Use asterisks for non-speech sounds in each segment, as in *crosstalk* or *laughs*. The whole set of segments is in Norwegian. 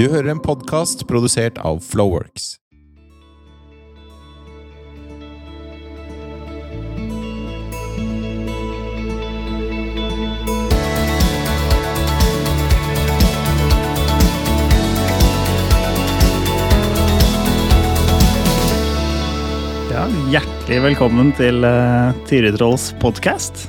Du hører en podkast produsert av Flowworks. Ja, hjertelig velkommen til uh, Tyritrolls podkast.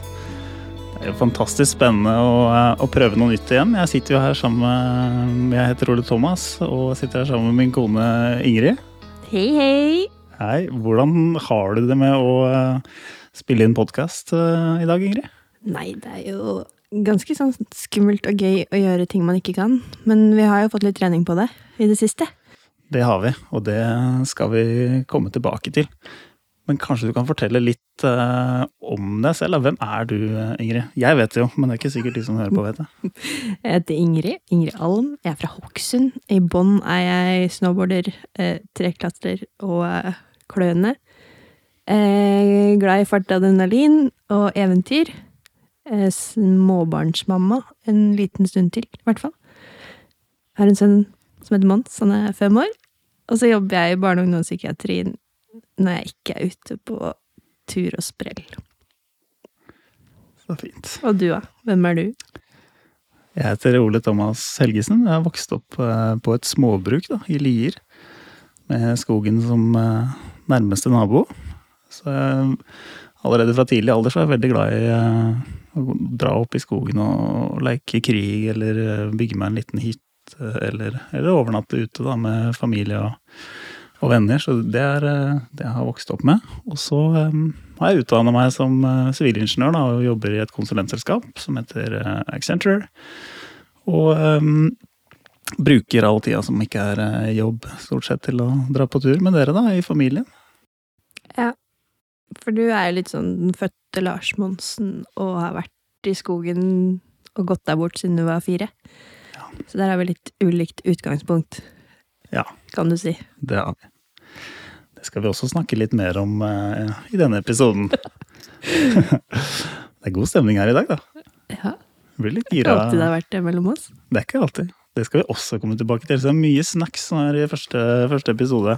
Det er fantastisk spennende å, eh, å, prøve noe nytt igjen. Jeg sitter jo her sammen med Jeg heter Ole Thomas og sitter her sammen med min kone Ingrid. Hei, hei. Hei. Hvordan har du det med å uh, spille inn podkast uh, i dag, Ingrid? Nei, det er jo ganske sånn skummelt og gøy å gjøre ting man ikke kan. Men vi har jo fått litt trening på det i det siste. Det har vi, og det skal vi komme tilbake til. Men kanskje du kan fortelle litt uh, om deg selv? Hvem er du, Ingrid? Jeg vet det jo, men det er ikke sikkert de som hører på, vet det. *laughs* Jeg heter Ingrid. Ingrid Alm. Jeg er fra Hokksund. I bånn er jeg snowboarder, eh, treklatrer og eh, kløne. Eh, glad i fart, adrenalin og eventyr. Eh, småbarnsmamma en liten stund til, i hvert fall. Jeg har en sønn som heter Mons. Han er fem år. Og så jobber jeg i barne- og ungdomspsykiatrien når jeg ikke er ute på tur og sprell. Så fint. Og du, da? Hvem er du? Jeg heter Ole Thomas Helgesen. Jeg har vokst opp eh, på et småbruk da, i Lier. Med skogen som eh, nærmeste nabo. Så jeg, allerede fra tidlig alder så er jeg veldig glad i eh, å dra opp i skogen og leke krig, eller bygge meg en liten hytte, eller, eller overnatte ute da, med familie og, og venner. Så det er det jeg har vokst opp med. Og så um, har jeg utdanna meg som sivilingeniør uh, og jobber i et konsulentselskap som heter uh, Accenture. Og um, bruker all tida som ikke er uh, jobb, stort sett til å dra på tur med dere, da, i familien. Ja, for du er jo litt sånn den fødte Lars Monsen og har vært i skogen og gått der bort siden du var fire. Ja. Så der har vi litt ulikt utgangspunkt, Ja, kan du si. det har vi. Det skal vi også snakke litt mer om uh, i denne episoden. *laughs* det er god stemning her i dag, da. Ja, Jeg blir litt Ikke gira. alltid det har vært det mellom oss. Det er ikke alltid. Det skal vi også komme tilbake til. Så det er mye snacks som er i første, første episode.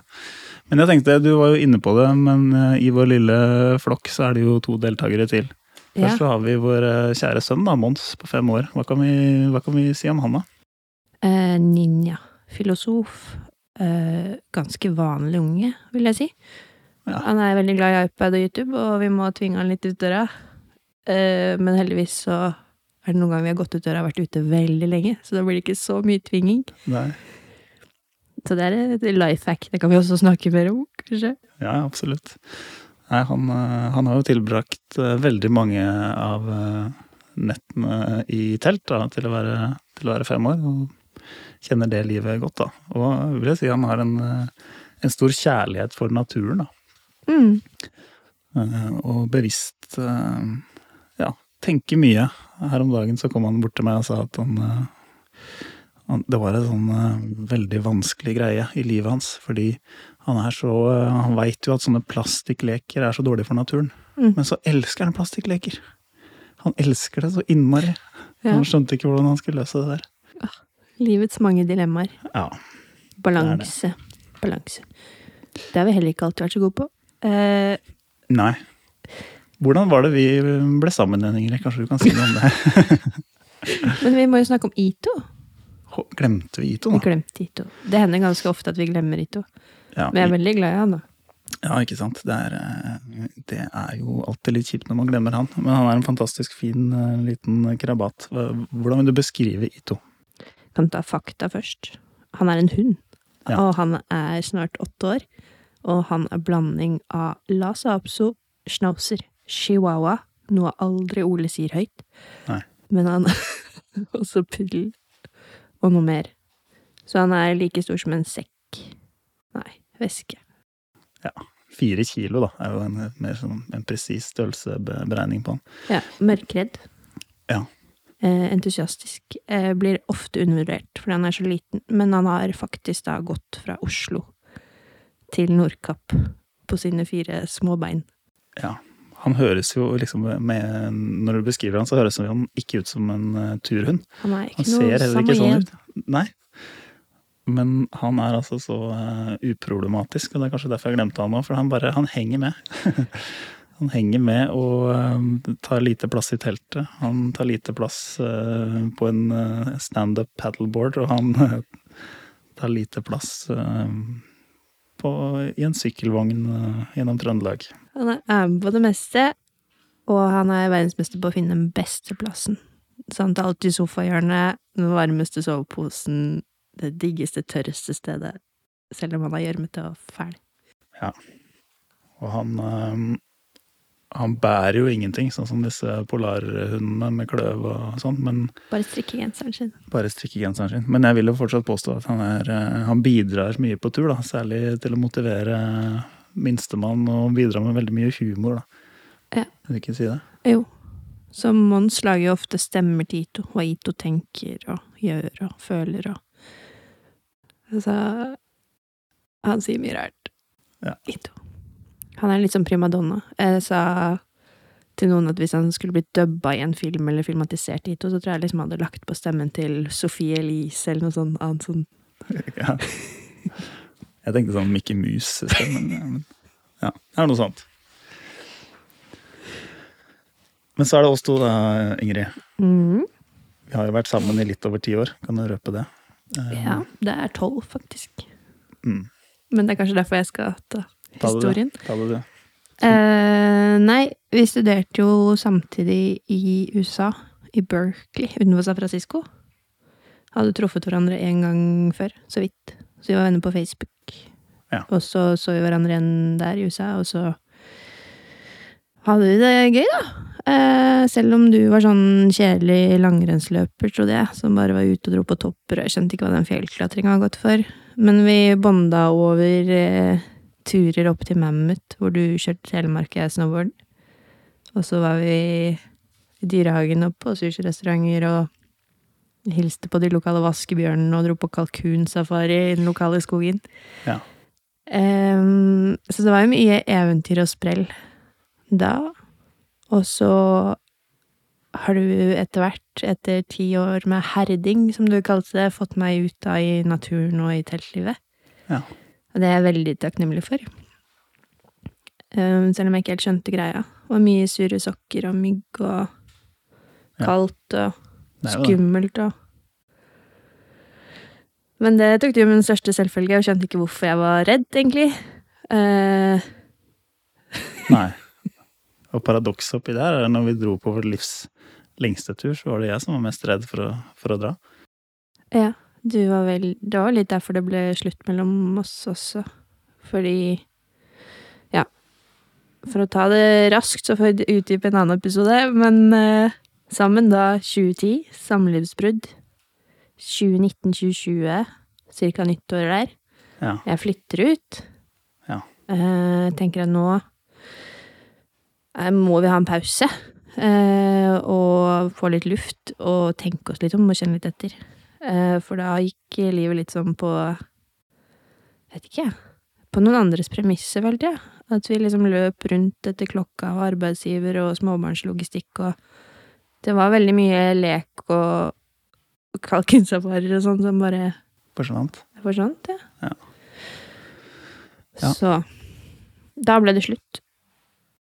Men jeg tenkte, du var jo inne på det, men eh, i vår lille flokk så er det jo to deltakere til. Ja. Først så har vi vår eh, kjære sønn, da, Mons, på fem år. Hva kan vi, hva kan vi si om han, da? Eh, ninja. Filosof. Eh, ganske vanlig unge, vil jeg si. Ja. Han er veldig glad i iPad og YouTube, og vi må tvinge han litt ut døra. Uh, men heldigvis så er det noen ganger vi har gått ut døra og vært ute veldig lenge, så da blir det ikke så mye tvinging. Nei. Så det er et life hack. Det kan vi også snakke mer om, kanskje. Ja, absolutt. Nei, han, eh, han har jo tilbrakt veldig mange av nettene i telt da, til, å være, til å være fem år, og kjenner det livet godt. da. Og vil jeg si han har en, eh, en stor kjærlighet for naturen. da. Mm. Eh, Og bevisst eh, ja, tenker mye. Her om dagen så kom han bort til meg og sa at han, han Det var en sånn veldig vanskelig greie i livet hans, fordi han er så Han veit jo at sånne plastikkleker er så dårlig for naturen. Mm. Men så elsker han plastikkleker! Han elsker det så innmari. Ja. Han skjønte ikke hvordan han skulle løse det der. Livets mange dilemmaer. Ja, Balanse. Balanse. Det har vi heller ikke alltid vært så gode på. Eh, Nei. Hvordan var det vi ble sammen igjen, Ingrid? Kanskje du kan si noe om det? *laughs* men vi må jo snakke om Ito. Glemte vi Ito Vi glemte Ito. Det hender ganske ofte at vi glemmer Ito. Ja, Men jeg er veldig glad i han, da. Ja, ikke sant. Det er, eh, det er jo alltid litt kjipt når man glemmer han. Men han er en fantastisk fin eh, liten krabat. Hvordan vil du beskrive Ito? Kan ta fakta først. Han er en hund, Ja. og han er snart åtte år. Og han er blanding av Lhasa Apso, Schnauzer, Chihuahua, noe aldri Ole sier høyt. Nei. Men han er *laughs* også puddel, og noe mer. Så han er like stor som en sekk. Nei, veske. Fire kilo, da, er jo en mer sånn en presis størrelseberegning på han. Ja, mørkredd. Ja. Eh, entusiastisk. Eh, blir ofte undervurdert fordi han er så liten, men han har faktisk da gått fra Oslo til Nordkapp på sine fire små bein. Ja. Han høres jo liksom med, Når du beskriver han, så høres han ikke ut som en eh, turhund. Han er ikke Han ser noe heller ikke sånn ut. Nei. Men han er altså så uproblematisk, og det er kanskje derfor jeg glemte han nå. For han bare han henger med. *laughs* han henger med og eh, tar lite plass i teltet. Han tar lite plass eh, på en uh, standup paddleboard, og han eh, *laughs* tar lite plass eh, på, i en sykkelvogn eh, gjennom Trøndelag. Han er med på det meste, og han er verdensmester på å finne den beste plassen. Så han tar alltid sofahjørnet, den varmeste soveposen, det diggeste, tørreste stedet, selv om han er gjørmete og fæl. Og han, eh, han bærer jo ingenting, sånn som disse polarhundene med kløv og sånn, men Bare strikkegenseren sin. bare strikkegenseren sin. Men jeg vil jo fortsatt påstå at han, er, eh, han bidrar mye på tur, da. Særlig til å motivere minstemann, og bidrar med veldig mye humor, da. Ja. Vil du ikke si det? Jo. Så Mons lager jo ofte stemmer til Ito, hva Ito tenker og gjør og føler og Altså Han sier mye rart. Ja. Ito. Han er litt sånn primadonna. Jeg sa til noen at hvis han skulle blitt dubba i en film eller filmatisert hit, så tror jeg liksom han hadde lagt på stemmen til Sophie Elise eller noe sånt annet sånn *laughs* Ja. Jeg tenkte sånn Mickey Mouse-stemmen. ja, men Ja, det er noe sånt. Men så er det oss to, da, Ingrid. mm. Vi har jo vært sammen i litt over ti år. Kan du røpe det? Eh, Ja, det er tolv, faktisk. Mm. Men det er kanskje derfor jeg skal ta historien. Ta det, du. Eh, nei, vi studerte jo samtidig i USA, i Berkeley, utenfor San Francisco. Hadde truffet hverandre en gang før, så vidt. Så vi var venner på Facebook. Ja. Og så så vi hverandre igjen der i USA, og så hadde vi det gøy, da. Eh, selv om du var sånn kjedelig langrennsløper, trodde jeg, som bare var ute og dro på topper, og jeg skjønte ikke hva den fjellklatringa var godt for. Men vi bonda over eh, turer opp til Mammut, hvor du kjørte telemark og jeg snowboard. Og så var vi i dyrehagen og på sushirestauranter og hilste på de lokale vaskebjørnene og dro på kalkunsafari i den lokale skogen. Ja. Um, så det var jo mye eventyr og sprell da. Og så har du etter hvert, etter ti år med herding, som du kalte det, fått meg ut da i naturen og i teltlivet. Ja. Og det er jeg veldig takknemlig for. Um, selv om jeg ikke helt skjønte greia. Var mye sure sokker og mygg og kaldt og skummelt og Men det tok det jo min største selvfølge, og skjønte ikke hvorfor jeg var redd, egentlig. Eh, Nei. Og paradokset oppi der er når vi dro på vårt livs lengste tur, så var det jeg som var mest redd for å, for å dra. ja, du var vel Det var litt derfor det ble slutt mellom oss også. Fordi Ja. For å ta det raskt, så får vi utdype en annen episode, men eh, sammen da 2010, samlivsbrudd. 2019-2020, cirka nyttår der. Ja. Jeg flytter ut. Ja. Eh, tenker at nå eh, må vi ha en pause. Eh, og få litt luft, og tenke oss litt om og kjenne litt etter. Eh, for da gikk livet litt sånn på Vet ikke. På noen andres premisser, følte jeg. At vi liksom løp rundt etter klokka og arbeidsgiver og småbarnslogistikk og Det var veldig mye lek og kalkunsafarer og sånn som bare Forsvant. forsvant, ja. Ja. Ja. Så da ble det slutt.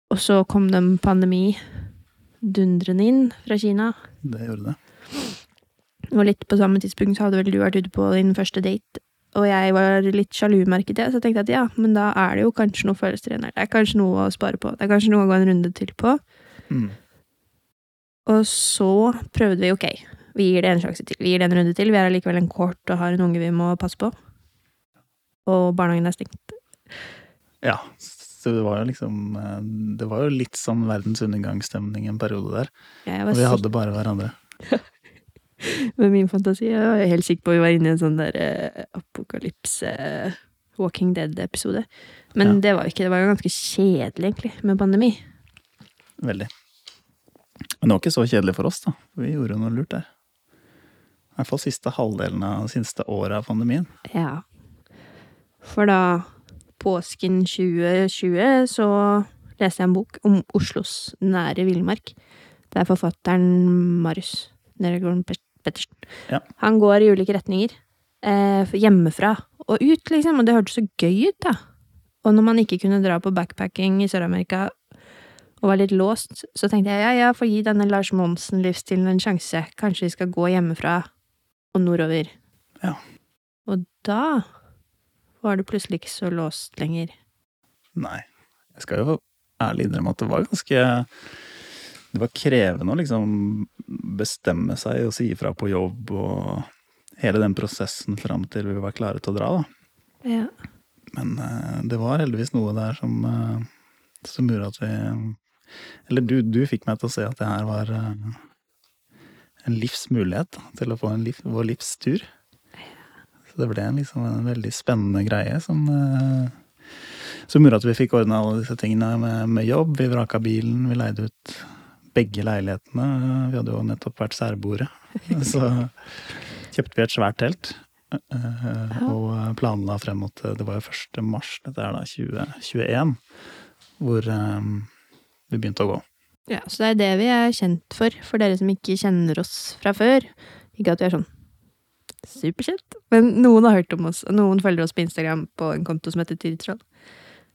Og så kom det en pandemi dundrende inn fra Kina. Det gjorde det. Og litt på samme tidspunkt så hadde vel du vært ute på din første date. Og jeg var litt sjalu, merket jeg, så jeg tenkte at ja, men da er det jo kanskje noe her. Det er kanskje noe å spare på. Det er kanskje noe å gå en runde til på. Mm. Og så prøvde vi, ok, vi gir det en sjanse til. Vi gir det en runde til. Vi er allikevel en kort og har en unge vi må passe på. Og barnehagen er stengt. Ja. Så det var jo liksom eh, Det var jo litt sånn verdens undergangsstemning en periode der. Og vi hadde bare hverandre. *laughs* med min fantasi. Jeg var helt sikker på at vi var inne i en sånn der eh, apokalypse Walking Dead-episode. Men Ja. det var jo ikke. Det var jo ganske kjedelig, egentlig, med pandemi. Veldig. Men det var ikke så kjedelig for oss, da. Vi gjorde noe lurt der. I hvert fall siste halvdelen av siste året av pandemien. Ja. For da påsken 2020 så leste jeg en bok om Oslos nære villmark. Det er forfatteren Marius Nergården Pet- Pettersen. Ja. Han går i ulike retninger. eh, hjemmefra og ut, liksom. Og det hørtes så gøy ut, da. Og når man ikke kunne dra på backpacking i Sør-Amerika og var litt låst, så tenkte jeg ja, ja, få gi denne Lars Monsen-livsstilen en sjanse. Kanskje vi skal gå hjemmefra og nordover. Ja. Og da var det plutselig ikke så låst lenger. Nei. Jeg skal jo ærlig innrømme at det var ganske Det var krevende å liksom bestemme seg og si ifra på jobb og hele den prosessen fram til vi var klare til å dra, da. Ja. Men uh, det var heldigvis noe der som, uh, som gjorde at vi Eller du, du fikk meg til å se at det her var uh, en livsmulighet da, til å få en liv, vår livstur. Så det ble en, liksom, en veldig spennende greie som, som gjorde at vi fikk ordna alle disse tingene med, med jobb. Vi vraka bilen, vi leide ut begge leilighetene. Vi hadde jo nettopp vært særboere. *laughs* Så kjøpte vi et svært telt. eh, Og planla frem mot Det var jo 1. mars, dette er da 2021, hvor eh, vi begynte å gå. Ja, så det er det vi er kjent for, for dere som ikke kjenner oss fra før. Ikke at vi er sånn superkjent, men noen har hørt om oss, og noen følger oss på Instagram på en konto som heter Tyritroll,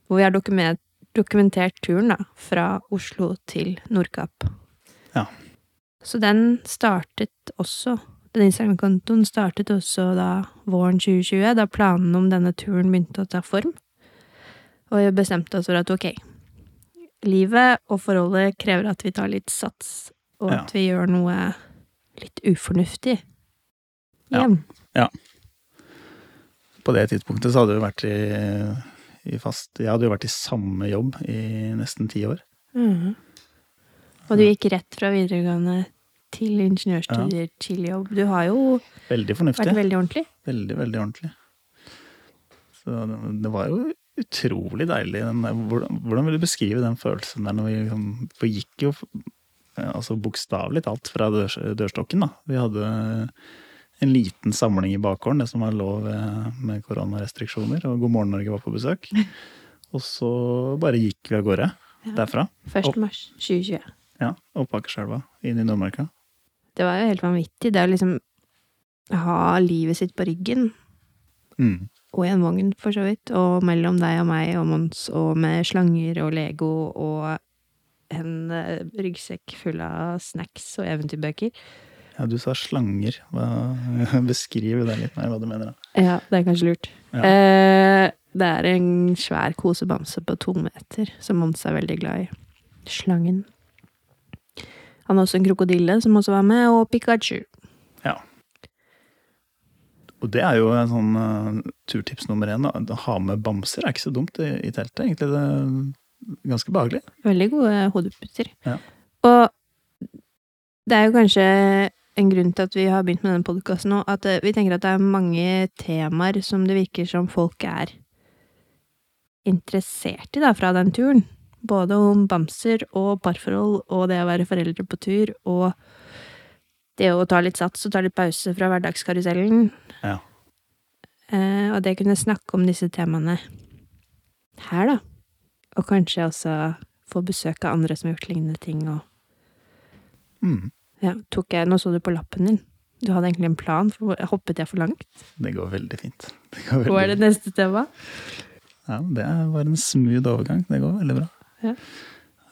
hvor vi har dokument, dokumentert turen da, fra Oslo til Nordkapp. Ja. Så den startet også, den Instagram-kontoen startet også da våren 2020, da planene om denne turen begynte å ta form. Og vi bestemte oss for at ok, livet og forholdet krever at vi tar litt sats, og Ja. at vi gjør noe litt ufornuftig. Ja. ja. På det tidspunktet så hadde vi vært i, i fast Jeg hadde jo vært i samme jobb i nesten ti år. Mm. Og du gikk rett fra videregående til ingeniørstudier til jobb. Du har jo Veldig vært veldig ordentlig. Veldig, veldig ordentlig. Så det, det var jo utrolig deilig. Den, hvordan, hvordan vil du beskrive den følelsen der når vi liksom gikk jo altså bokstavelig talt fra dør, dørstokken, da. Vi hadde en liten samling i bakgården, det som var lov eh, med koronarestriksjoner, og God morgen Norge var på besøk. *laughs* Og så bare gikk vi av gårde Ja. derfra. 1. mars 2020. Ja, Opp Akerselva, inn i Nordmarka. Det var jo helt vanvittig. Det å liksom ha livet sitt på ryggen, Mm. og i en vogn for så vidt, og mellom deg og meg og Mons, og med slanger og Lego og en eh, ryggsekk full av snacks og eventyrbøker. Ja, du sa slanger. *laughs* Beskriv det litt mer, hva du mener. da. Ja, det er kanskje lurt. Ja. Eh, det er en svær kosebamse på to meter, som Mons er veldig glad i. Slangen. Han har også en krokodille som også var med, og Pikachu. Ja. Og det er jo en sånn uh, turtips nummer én. Å ha med bamser er ikke så dumt i, i teltet. Egentlig det er ganske behagelig. Veldig gode hodeputer. Ja. Og det er jo kanskje en grunn til at vi har begynt med denne podkasten nå, at eh, vi tenker at det er mange temaer som det virker som folk er interessert i da, fra den turen. Både om bamser og parforhold og det å være foreldre på tur og det å ta litt sats og ta litt pause fra hverdagskarusellen. Ja. Eh, og det kunne snakke om disse temaene her, da. Og kanskje også få besøk av andre som har gjort lignende ting. Og Mm. Ja, tok jeg Nå så du på lappen din. Du hadde egentlig en plan. For, hoppet jeg for langt? Det går veldig fint. Det går Hva er det neste tema? Ja, det var en smooth overgang. Det går veldig bra. Ja.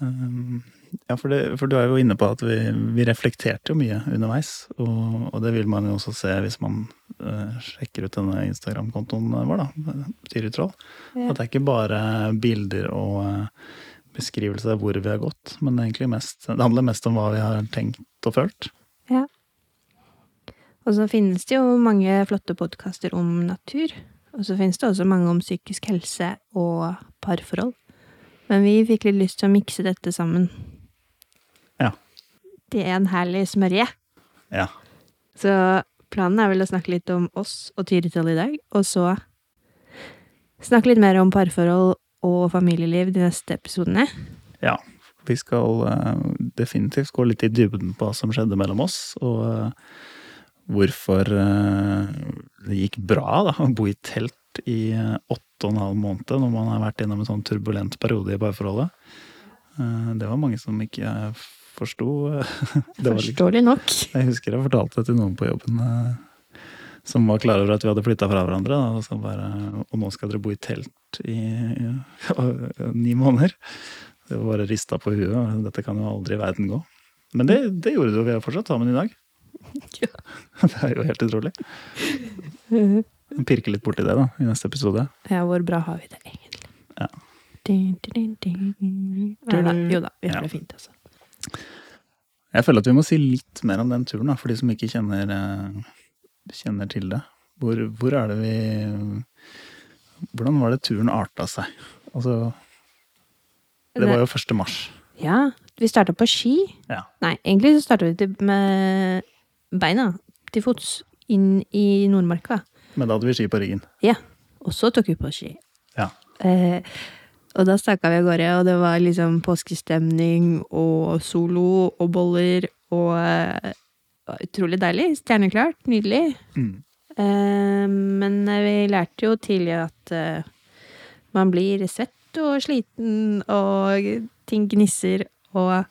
Um, ja, for, det, for du er jo inne på at vi, vi reflekterte jo mye underveis. Og, og det vil man jo også se hvis man uh, sjekker ut denne Instagram-kontoen vår, da. Tyritroll. Ja. At det er ikke bare bilder og uh, beskrivelse av hvor vi har gått, men egentlig mest, det handler mest om hva vi har tenkt og følt. Og så finnes det jo mange flotte podkaster om natur. Og så finnes det også mange om psykisk helse og parforhold. Men vi fikk litt lyst til å mikse dette sammen. Ja. Det er en herlig smørje. Ja. Så planen er vel å snakke litt om oss og Tyritroll i dag, og så snakke litt mer om parforhold og familieliv de neste episodene. ja. Vi skal eh, definitivt gå litt i dybden på hva som skjedde mellom oss, og eh, hvorfor eh, det gikk bra da, å bo i telt i åtte og en halv måned når man har vært gjennom en sånn turbulent periode i parforholdet. Det var mange som ikke forsto. *laughs* Forståelig nok. Jeg husker jeg fortalte det til noen på jobben. som var klar over at vi hadde flytta fra hverandre. Og, så bare, og nå skal dere bo i telt i, i, *laughs* ni måneder. Det var bare rista på huet. Dette kan jo aldri i verden gå. Men det, det gjorde det jo. Vi er fortsatt sammen i dag. *laughs* Ja. *laughs* Det er jo helt utrolig. *laughs* Pirke litt borti det da, i neste episode. Ja, hvor bra har vi det egentlig? Ja. Din, din, din, din. Nei da, jo da, vi har Ja. det fint, altså. Jeg føler at vi må si litt mer om den turen, da, for de som ikke kjenner, eh, kjenner til det. Hvor, hvor er det vi Hvordan var det turen arta seg? Altså, det var jo 1. mars. Ja, vi starta på ski. Ja. Nei, egentlig så starta vi med beina til fots inn i Nordmarka. Men da hadde vi ski på ryggen. Ja, og så tok vi på ski. Ja. Eh, og da stakk vi av gårde, og det var liksom påskestemning og solo og boller og eh, Utrolig deilig. Stjerneklart. Nydelig. Mm. Eh, men vi lærte jo tidlig at eh, man blir svett og sliten, og ting gnisser, og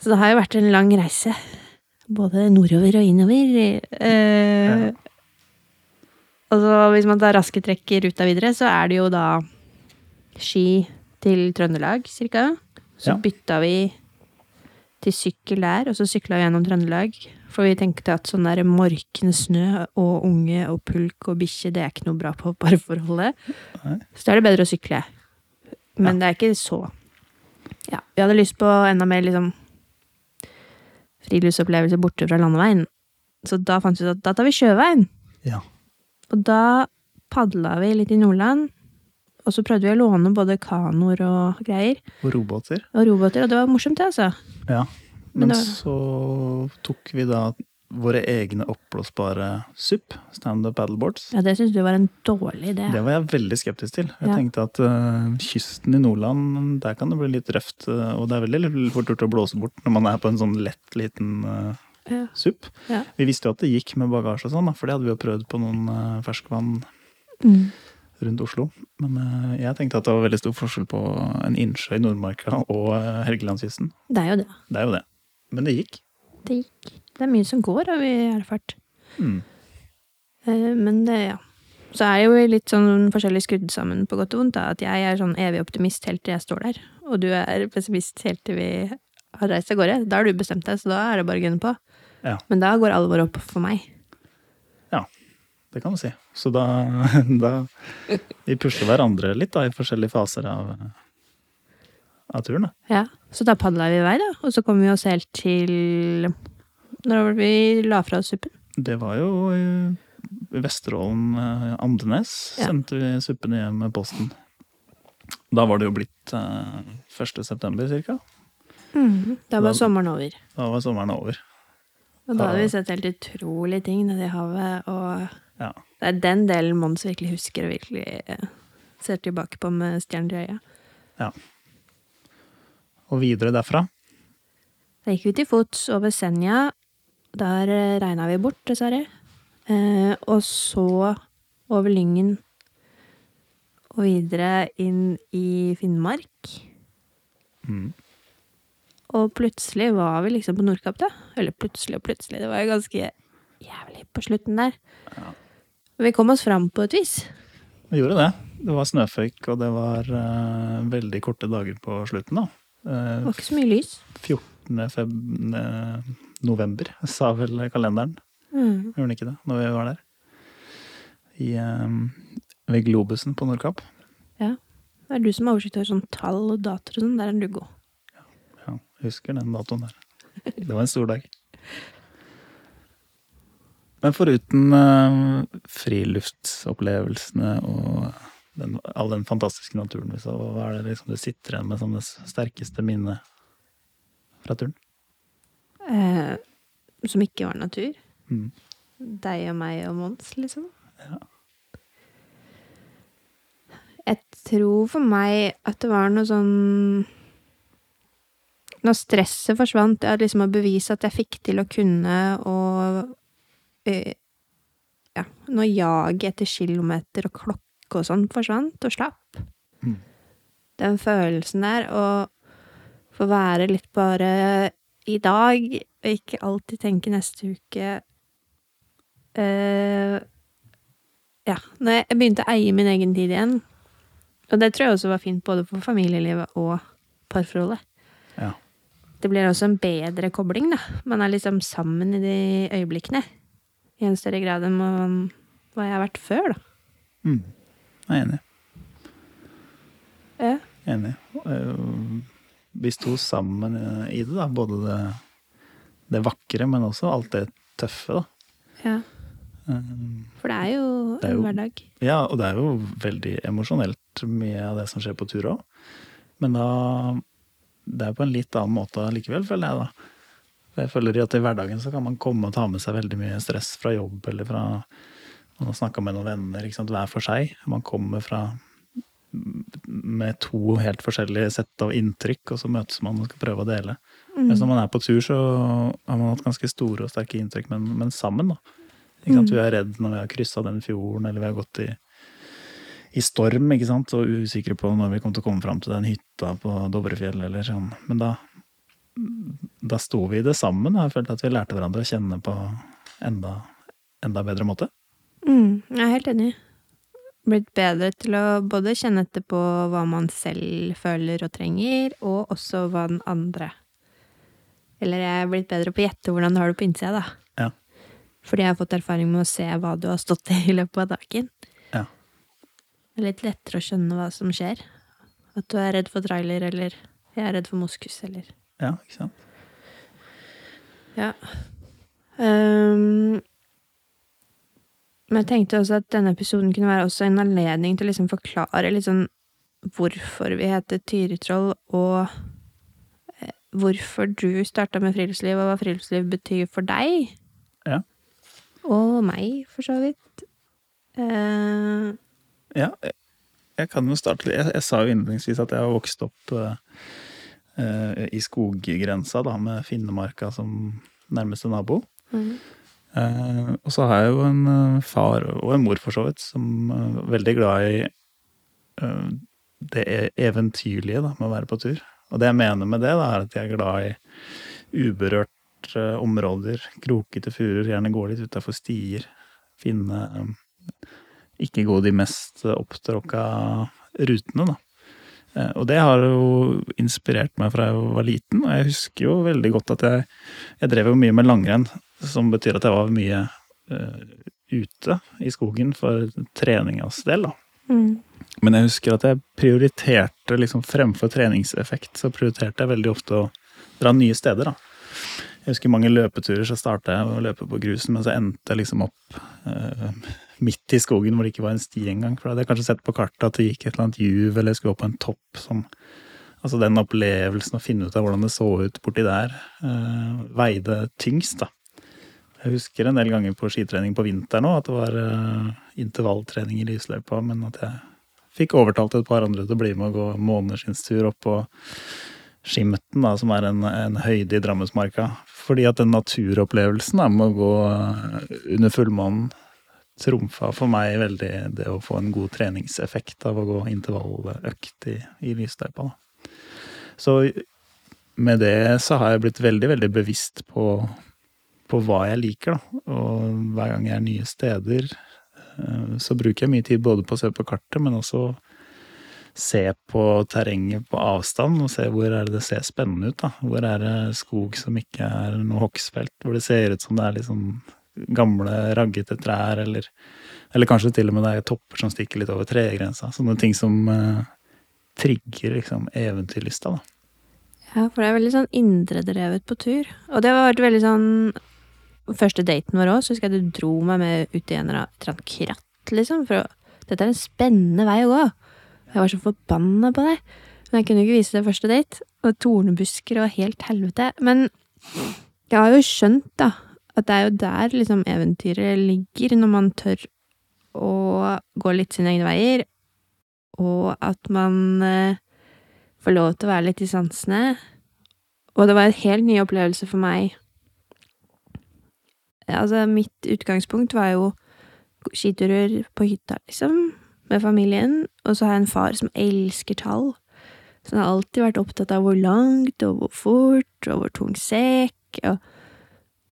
Så det har jo vært en lang reise. Både nordover og innover. Eh, Ja. Og så hvis man tar raske trekk i ruta videre, så er det jo da ski til Trøndelag, cirka. Så Ja. bytta vi til sykkel der, og så sykla vi gjennom Trøndelag. For vi tenkte at sånn der morkende snø og unge og pulk og bikkje, det er ikke noe bra på *laughs* parforholdet. Nei. Så da er det bedre å sykle. Men det er ikke så Ja, vi hadde lyst på enda mer liksom friluftsopplevelse borte fra landeveien. Så da fant vi ut at da tar vi sjøveien. Ja. Og da padla vi litt i Nordland. Og så prøvde vi å låne både kanoer og greier. Og robåter. Og robåter, og det var morsomt, det, altså. Ja. Men Men det så tok vi da våre egne oppblåsbare SUP, standup paddleboards. Ja, det syns du var en dårlig idé. Det var jeg veldig skeptisk til. Jeg Ja. tenkte at uh, kysten i Nordland, der kan det bli litt røft. Uh, og det er veldig fort gjort å blåse bort når man er på en sånn lett liten uh, Ja. SUP. Ja. Vi visste jo at det gikk med bagasje og sånn, for det hadde vi jo prøvd på noen ferskvann Mm. rundt Oslo. Men jeg tenkte at det var veldig stor forskjell på en innsjø i Nordmarka og Helgelandskysten. Det er jo det. Det er jo det. Men det gikk. Det gikk. Det er mye som går, har vi erfart. Mm. Eh, Men det, ja. Så er jo litt sånn forskjellig skrudd sammen på godt og vondt. da, At jeg er sånn evig optimist helt til jeg står der. Og du er pessimist helt til vi har reist av gårde. Da har du bestemt deg, så da er det bare å gunne på. Ja. Men da går alvoret opp for meg. Ja, Det kan du si. Så da, *laughs* da Vi pusher hverandre litt da, i forskjellige faser av, av turen. Da. Ja, Så da padla vi i vei, da. Og så kom vi oss helt til Når var det vi la fra oss suppen? Det var jo i Vesterålen, eh, Andenes, Ja. sendte vi suppene hjem med posten. Da var det jo blitt eh, 1. september cirka. Da var Da- sommeren over. Da var sommeren over. Og da hadde vi sett helt utrolige ting nede i havet. Og Ja. det er den delen Mons virkelig husker og virkelig eh, ser tilbake på med stjerner i øya. Og videre derfra. Da gikk vi til fots over Senja. Der eh, regna vi bort, dessverre. Eh, og så over Lyngen og videre inn i Finnmark. Mm. Og plutselig var vi liksom på Nordkapp, da. Eller plutselig og plutselig. Det var jo ganske jævlig på slutten der. Vi kom oss fram på et vis. Vi gjorde det. Det var snøføyk, og det var uh, veldig korte dager på slutten. da. Det Eh, var ikke så mye lys. 14. Feb november, sa vel kalenderen. Mm. Gjorde den ikke det, når vi var der? I, eh, ved Globusen på Nordkapp. Ja. Det er du som har oversikt over sånn tall og datoer og sånn. Der er du god. Ja, jeg husker den datoen der. Det var en stor dag. Men foruten eh, friluftsopplevelsene og den, all den fantastiske naturen vi så, hva er det liksom du sitter igjen med som det sterkeste minnet fra turen? Eh, som ikke var natur. Mm. Deg og meg og Mons, liksom. Ja. Jeg tror for meg at det var noe sånn Når stresset forsvant, det liksom å bevise at jeg fikk til å kunne og eh, Ja, når jaget etter kilometer og klokke og sånn forsvant og slapp. Mm. Den følelsen der, å få være litt bare i dag, og ikke alltid tenke neste uke uh, Ja, når jeg begynte å eie min egen tid igjen Og det tror jeg også var fint både for familielivet og parforholdet. Ja. Det blir også en bedre kobling, da. Man er liksom sammen i de øyeblikkene. I en større grad enn man, hva jeg har vært før, da. Mm. Jeg er enig. Ja. Enig. Eh, Vi sto sammen eh, i det, da. Både det, det vakre, men også alt det tøffe, da. ja. Eh, For det er jo Det er en jo- hverdag. Ja, og det er jo veldig emosjonelt, mye av det som skjer på tur òg. Men da Det er på en litt annen måte likevel, føler jeg, da. For Jeg føler at i hverdagen så kan man komme og ta med seg veldig mye stress fra jobb eller fra Man har snakka med noen venner, hver for seg. Man kommer fra med to helt forskjellige sett av inntrykk, og så møtes man og skal prøve å dele. Mm. Mens når man er på tur, så har man hatt ganske store og sterke inntrykk, men, men sammen, da. Ikke sant? Mm. Vi er redd når vi har kryssa den fjorden, eller vi har gått i, i storm, ikke sant, og usikre på når vi kommer til å komme fram til den hytta på Dovrefjell, eller sånn. Men da, da sto vi i det sammen, og jeg følte at vi lærte hverandre å kjenne på enda, enda bedre måte. Mm, jeg er helt enig. Blitt bedre til å både kjenne etter på hva man selv føler og trenger, og også hva den andre Eller jeg er blitt bedre på å gjette hvordan du har det på innsida, da. Ja. Fordi jeg har fått erfaring med å se hva du har stått i i løpet av dagen. Ja. Det er litt lettere å skjønne hva som skjer. At du er redd for trailer, eller jeg er redd for moskus, eller Ja, ikke sant? Ja. Ehm, men jeg tenkte også at denne episoden kunne være også en anledning til å liksom forklare sånn hvorfor vi heter Tyritroll, og eh, hvorfor du starta med friluftsliv, og hva friluftsliv betyr for deg. Ja. Og meg, for så vidt. Uh... Ja, jeg, jeg kan jo starte litt. Jeg, jeg sa jo innledningsvis at jeg har vokst opp uh, uh, i skoggrensa, da, med Finnemarka som nærmeste nabo. mm, og så har jeg jo en eh, far og en mor, for så vidt, som eh, er veldig glad i eh, det e- eventyrlige da, med å være på tur. Og det jeg mener med det, da, er at jeg er glad i uberørte områder, krokete furuer, gjerne gå litt utafor stier. Finne eh, Ikke gå de mest opptråkka rutene, da. Eh, Og det har jo inspirert meg fra jeg var liten, og jeg husker jo veldig godt at jeg, jeg drev jo mye med langrenn, som betyr at jeg var mye uh, ute i skogen for treningas del, da. mm, Men jeg husker at jeg prioriterte, liksom fremfor treningseffekt, så prioriterte jeg veldig ofte å dra nye steder, da. Jeg husker mange løpeturer, så starta jeg å løpe på grusen, men så endte jeg liksom opp uh, midt i skogen hvor det ikke var en sti engang. For da hadde jeg kanskje sett på kartet at det gikk et eller annet juv, eller jeg skulle opp på en topp som Altså den opplevelsen å finne ut av hvordan det så ut borti der, uh, veide tyngst, da. Jeg husker en del ganger på skitrening på vinteren òg, at det var eh, intervalltrening i lysløypa, men at jeg fikk overtalt et par andre til å bli med og gå måneskinnstur opp på Skimten, da, som er en, en høyde i Drammensmarka. Fordi at den naturopplevelsen da, med å gå eh, under fullmånen trumfa for meg veldig det å få en god treningseffekt av å gå intervalløkt i, i lysløypa. Så med det så har jeg blitt veldig, veldig bevisst på, på hva jeg liker, da. Og hver gang jeg er nye steder, eh, så bruker jeg mye tid både på å se på kartet, men også se på terrenget på avstand, og se hvor er det ser spennende ut, da. Hvor er det skog som ikke er noe hogstfelt, hvor det ser ut som det er litt sånn gamle, raggete trær, eller, eller kanskje til og med det er topper som stikker litt over tregrensa. Sånne ting som uh, trigger liksom eventyrlysta, da. Ja, for det er veldig sånn indredrevet på tur. Og det har vært veldig sånn Første daten vår òg, så husker jeg du dro meg med ut i en eller annen kratt, liksom. For å, dette er en spennende vei å gå. Jeg var så forbanna på det. Men jeg kunne ikke vise det første date. Og tornebusker og helt helvete. Men jeg har jo skjønt, da, at det er jo der liksom eventyret ligger, når man tør å gå litt sine egne veier, og at man eh, får lov til å være litt i sansene. Og det var en helt ny opplevelse for meg. Altså, mitt utgangspunkt var jo skiturer på hytta, liksom, med familien. Og så har jeg en far som elsker tall. Så han har alltid vært opptatt av hvor langt, og hvor fort, og hvor tung sekk, og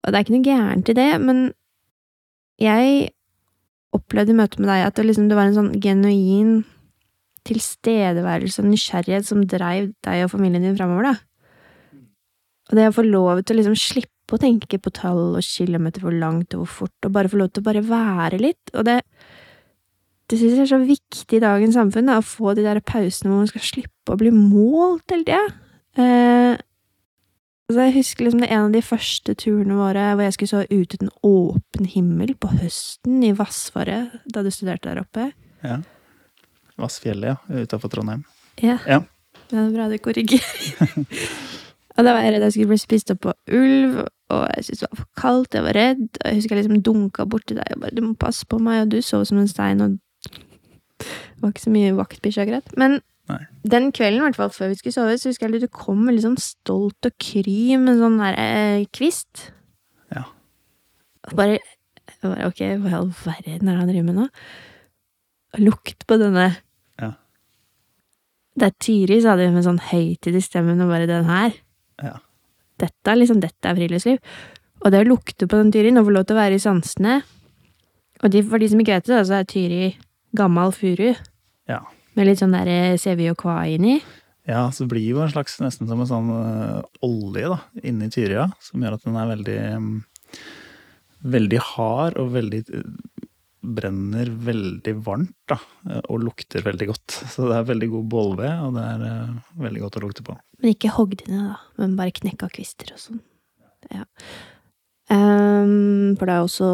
Og det er ikke noe gærent i det, men jeg opplevde i møte med deg at det, liksom, det var en sånn genuin tilstedeværelse og nysgjerrighet som dreiv deg og familien din framover, da. Og det å få lov til å liksom slippe å tenke på tall og kilometer hvor langt og hvor fort, og bare få lov til å bare være litt, og det det synes jeg er så viktig i dagens samfunn, da, å få de der pausene hvor man skal slippe å bli målt hele tida. Eh, altså jeg husker liksom det en av de første turene våre hvor jeg skulle så ut uten åpen himmel på høsten i Vassfaret, da du studerte der oppe. Ja. Vassfjellet, ja. Utafor Trondheim. Ja. Ja. Det er bra du korrigerer. *laughs* og da var jeg redd jeg skulle bli spist opp av ulv, og jeg syntes det var for kaldt, jeg var redd, og jeg husker jeg liksom dunka borti deg og bare 'du må passe på meg', og du sov som en stein, og det var ikke så mye vaktbikkje, akkurat. Men Nei. den kvelden, i hvert fall før vi skulle sove, så husker jeg at du kom veldig sånn stolt og kry med sånn der eh, kvist. Ja. Og bare, bare Ok, hva i all verden er det han driver med nå? Lukt på denne Ja. Det er Tyri, sa du med sånn høyt i stemmen, og bare den her. Ja. Dette liksom, dette er friluftsliv. Og det å lukte på den Tyri'en og få lov til å være i sansene Og de, for de som ikke vet det, så er Tyri gammel furu ja. med litt sånn der eh, sevi og kva inni. Ja, så blir jo en slags nesten som en sånn øh, olje da, inni Tyria, som gjør at den er veldig mm, veldig hard og veldig øh, brenner veldig varmt da, og lukter veldig godt. *laughs* Så det er veldig god bålved, og det er uh, veldig godt å lukte på. Men ikke hogd ned, da. Men bare knekka kvister og sånn. Ja. Um, for det er også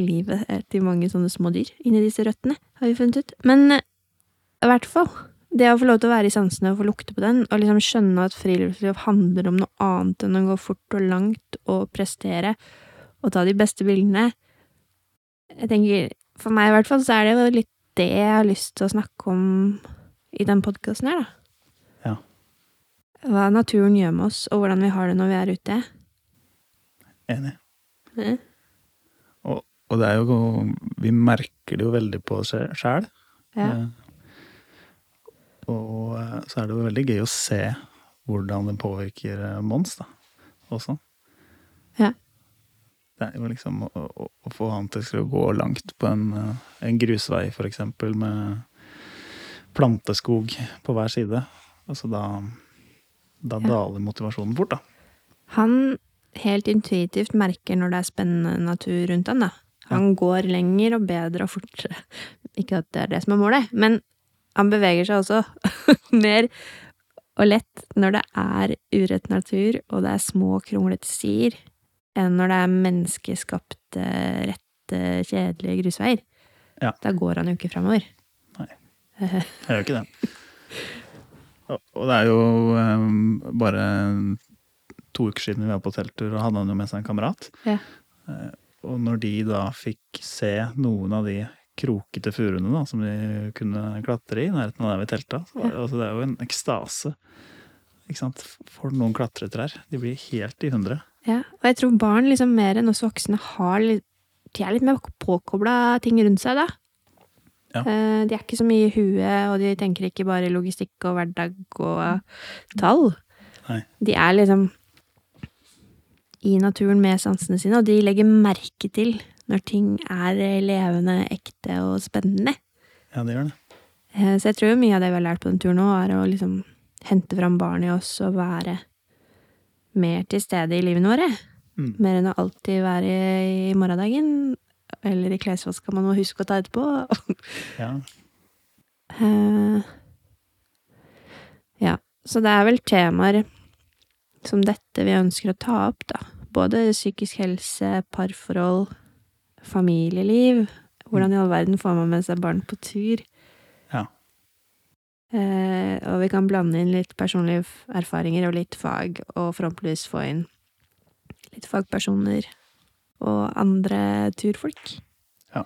livet til mange sånne små dyr inni disse røttene, har vi funnet ut. Men i hvert fall. Det å få lov til å være i sansene og få lukte på den, og liksom skjønne at friluftsliv handler om noe annet enn å gå fort og langt og prestere og ta de beste bildene. Jeg tenker, For meg i hvert fall, så er det jo litt det jeg har lyst til å snakke om i den podkasten her, da. Ja. Hva naturen gjør med oss, og hvordan vi har det når vi er ute. Enig. Mm. Og, og det er jo Vi merker det jo veldig på oss sjæl. Ja. Og eh, så er det jo veldig gøy å se hvordan det påvirker eh, Mons, da, også. Ja. Det er jo liksom å, å, å få han til å gå langt på en, eh, en grusvei, for eksempel, med planteskog på hver side. Altså da, da Ja. daler motivasjonen fort, da. Han helt intuitivt merker når det er spennende natur rundt han, da. Han går lenger og bedre og fortere. *laughs* Ikke at det er det som er målet, men han beveger seg også *laughs* mer og lett når det er urett natur, og det er små, kronglete stier, enn når det er menneskeskapte, rette, kjedelige grusveier. Ja. Da går han jo ikke framover. Nei. *laughs* Jeg gjør ikke det. Og, det er jo um, bare to uker siden vi var på telttur, og hadde han jo med seg en kamerat. Ja. Eh, og når de da fikk se noen av de krokete furuene da, som de kunne klatre i, i nærheten av der vi telta, så var det, altså, det er jo en ekstase. Ikke sant? For noen klatretrær. De blir helt i hundre. Ja, og jeg tror barn liksom mer enn oss voksne har litt De er litt mer påkobla ting rundt seg, da. Ja. Eh, De er ikke så mye i huet, og de tenker ikke bare logistikk og hverdag og tall. Nei. De er liksom i naturen med sansene sine, og de legger merke til når ting er levende, ekte og spennende. Ja, det gjør det. Eh, Så jeg tror mye av det vi har lært på den turen nå, er å liksom hente fram barnet i oss og være mer til stede i livene våre. Mm. Mer enn å alltid være i, morgendagen. Eller i klesvaska man må huske å ta etterpå. *laughs* Ja. Uh, ja, så det er vel temaer som dette vi ønsker å ta opp, da. Både psykisk helse, parforhold, familieliv. Hvordan i all verden får man med seg barn på tur? Eh, og vi kan blande inn litt personlige erfaringer og litt fag, og forhåpentligvis få inn litt fagpersoner og andre turfolk. Ja.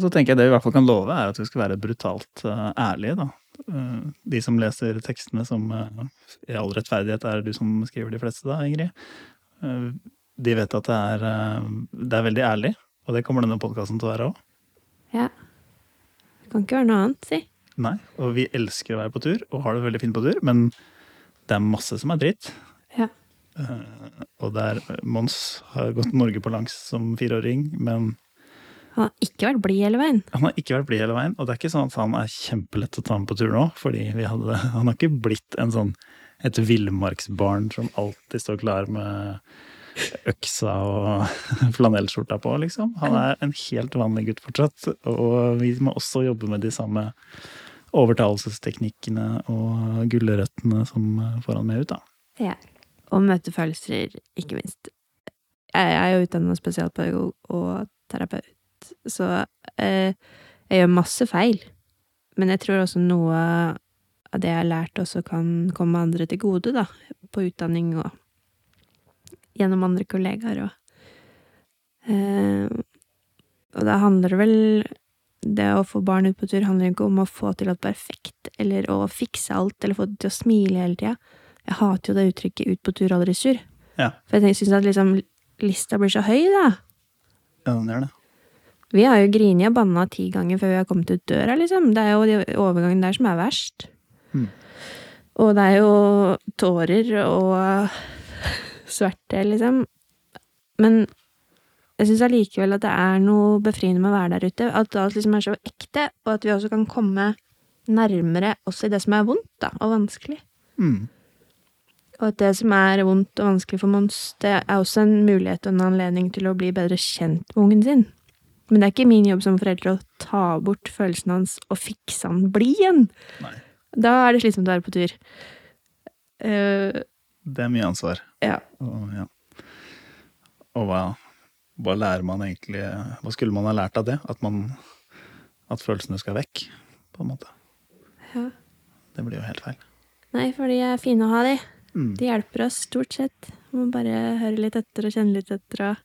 Så tenker jeg det vi i hvert fall kan love, er at vi skal være brutalt uh, ærlige, da. Uh, de som leser tekstene som uh, i all rettferdighet er du som skriver de fleste, da, Ingrid. De vet at det er, det er veldig ærlig, og det kommer denne podkasten til å være òg. Ja. Det kan ikke være noe annet, si. Nei, og vi elsker å være på tur, og har det veldig fint på tur, men det er masse som er dritt. Ja. Uh, og der Mons har gått Norge på langs som fireåring, men Han har ikke vært blid hele veien. han har ikke vært blid hele veien. Og det er ikke sånn at han er kjempelett å ta med på tur nå, fordi vi hadde, *laughs* han har ikke blitt en sånn et villmarksbarn som alltid står klar med øksa og *laughs* flanellskjorta på, liksom. Han er en helt vanlig gutt fortsatt, og vi må også jobbe med de samme overtalelsesteknikkene og gulrøttene som får han med ut, da. Ja. Og møte følelser, ikke minst. Jeg er jo utdannet spesialpedagog og terapeut, så eh, jeg gjør masse feil. Men jeg tror også noe av det jeg har lært, også kan komme andre til gode, da. På utdanning og gjennom andre kollegaer og eh, Og da handler det vel Det å få barn ut på tur handler ikke om å få til alt perfekt, eller å fikse alt, eller få det til å smile hele tida. Jeg hater jo det uttrykket 'ut på tur, aldri sur'. Ja. For jeg syns at liksom lista blir så høy, da. Ja, den gjør det. Vi har jo grini og banna ti ganger før vi har kommet ut døra, liksom. Det er jo de overgangene der som er verst. Mm. Og det er jo tårer og sverte, liksom. Men jeg syns allikevel at det er noe befriende med å være der ute. At alt liksom er så ekte, og at vi også kan komme nærmere også i det som er vondt, da, og vanskelig. Mm. Og at det som er vondt og vanskelig for Mons, det er også en mulighet og en anledning til å bli bedre kjent med ungen sin. Men det er ikke min jobb som forelder å ta bort følelsen hans og fikse han blid igjen. Da er det slitsomt å være på tur. Eh, Det er mye ansvar. ja. Og, ja. og hva, hva lærer man egentlig Hva skulle man ha lært av det? At, man, at følelsene skal vekk, på en måte. ja. Det blir jo helt feil. Nei, for de er fine å ha, de. Mm. De hjelper oss stort sett. Må bare høre litt etter og kjenne litt etter og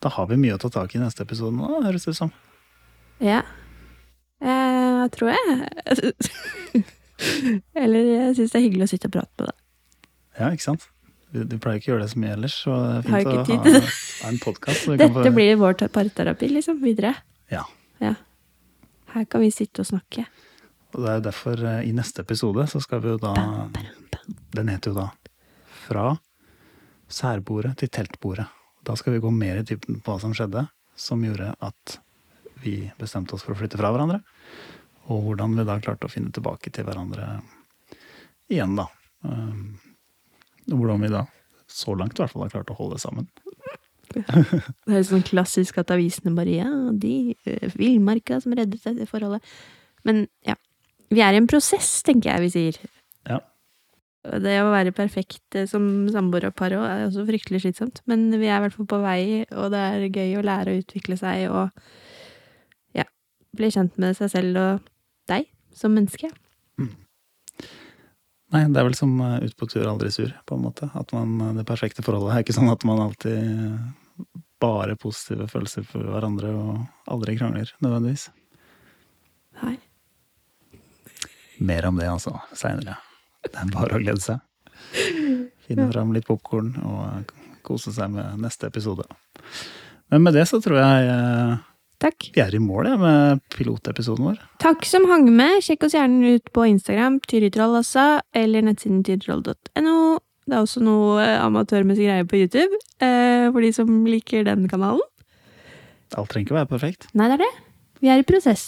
Da har vi mye å ta tak i i neste episode nå, høres det ut som. Ja. Jeg tror jeg. *laughs* Eller jeg syns det er hyggelig å sitte og prate med deg. Ja, ikke sant? Du, du pleier ikke å gjøre det så mye ellers, så det er fint å tid ha, ha en podkast. Dette blir vår parterapi, liksom, videre. Ja. Ja. Her kan vi sitte og snakke. Og det er jo derfor eh, i neste episode så skal vi jo da Bam, bam, bam. Den heter jo da Fra særbordet til teltbordet. Da skal vi gå mer i dybden på hva som skjedde, som gjorde at vi bestemte oss for å flytte fra hverandre. Og hvordan vi da klarte å finne tilbake til hverandre igjen, da. Og hvordan vi da, så langt i hvert fall, har klart å holde sammen. *laughs* Det er sånn klassisk at avisene bare Ja, de eh, villmarka som reddet dette forholdet. Men ja. Vi er i en prosess, tenker jeg vi sier. Ja. Det å være perfekt eh, som samboer og par òg er også fryktelig slitsomt. Men vi er i hvert fall på vei, og det er gøy å lære å utvikle seg og ja, bli kjent med seg selv og deg som menneske. Nei, det er vel som uh, ut på tur, aldri sur, på en måte. At man, uh, det perfekte forholdet er ikke sånn at man alltid uh, bare positive følelser for hverandre og aldri krangler, nødvendigvis. Nei. Mer om det altså seinere. Det er bare å glede seg. Finne fram litt popkorn og kose seg med neste episode. Men med det så tror jeg eh, Takk. vi er i mål med pilotepisoden vår. Takk som hang med. Sjekk oss gjerne ut på Instagram, Tyritroll altså, eller nettsiden tyritroll.no. Det er også noe eh, amatørmessig greie på YouTube, eh, for de som liker den kanalen. Alt trenger ikke å være perfekt. Nei, det er det. Vi er i prosess.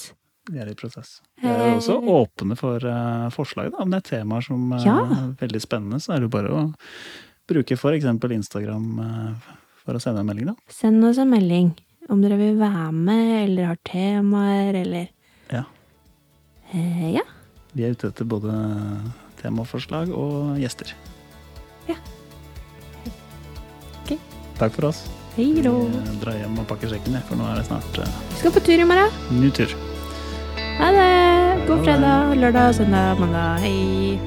Vi er i prosess. Vi er jo også Eh. åpne for forslag. Da. Om det er temaer som eh, Ja. er veldig spennende, så er det bare å bruke f.eks. Instagram for å sende en melding, da. Send oss en melding om dere vil være med, eller har temaer, eller Ja. eh, Ja. Vi er ute etter både temaforslag og gjester. Ja. Ok. Takk for oss. Hei Vi då. eh, drar hjem og pakker sekken, for nå er det snart eh, Vi skal på tur i morgen. ny tur. Ha det. God fredag, lørdag, søndag, mandag. Hei.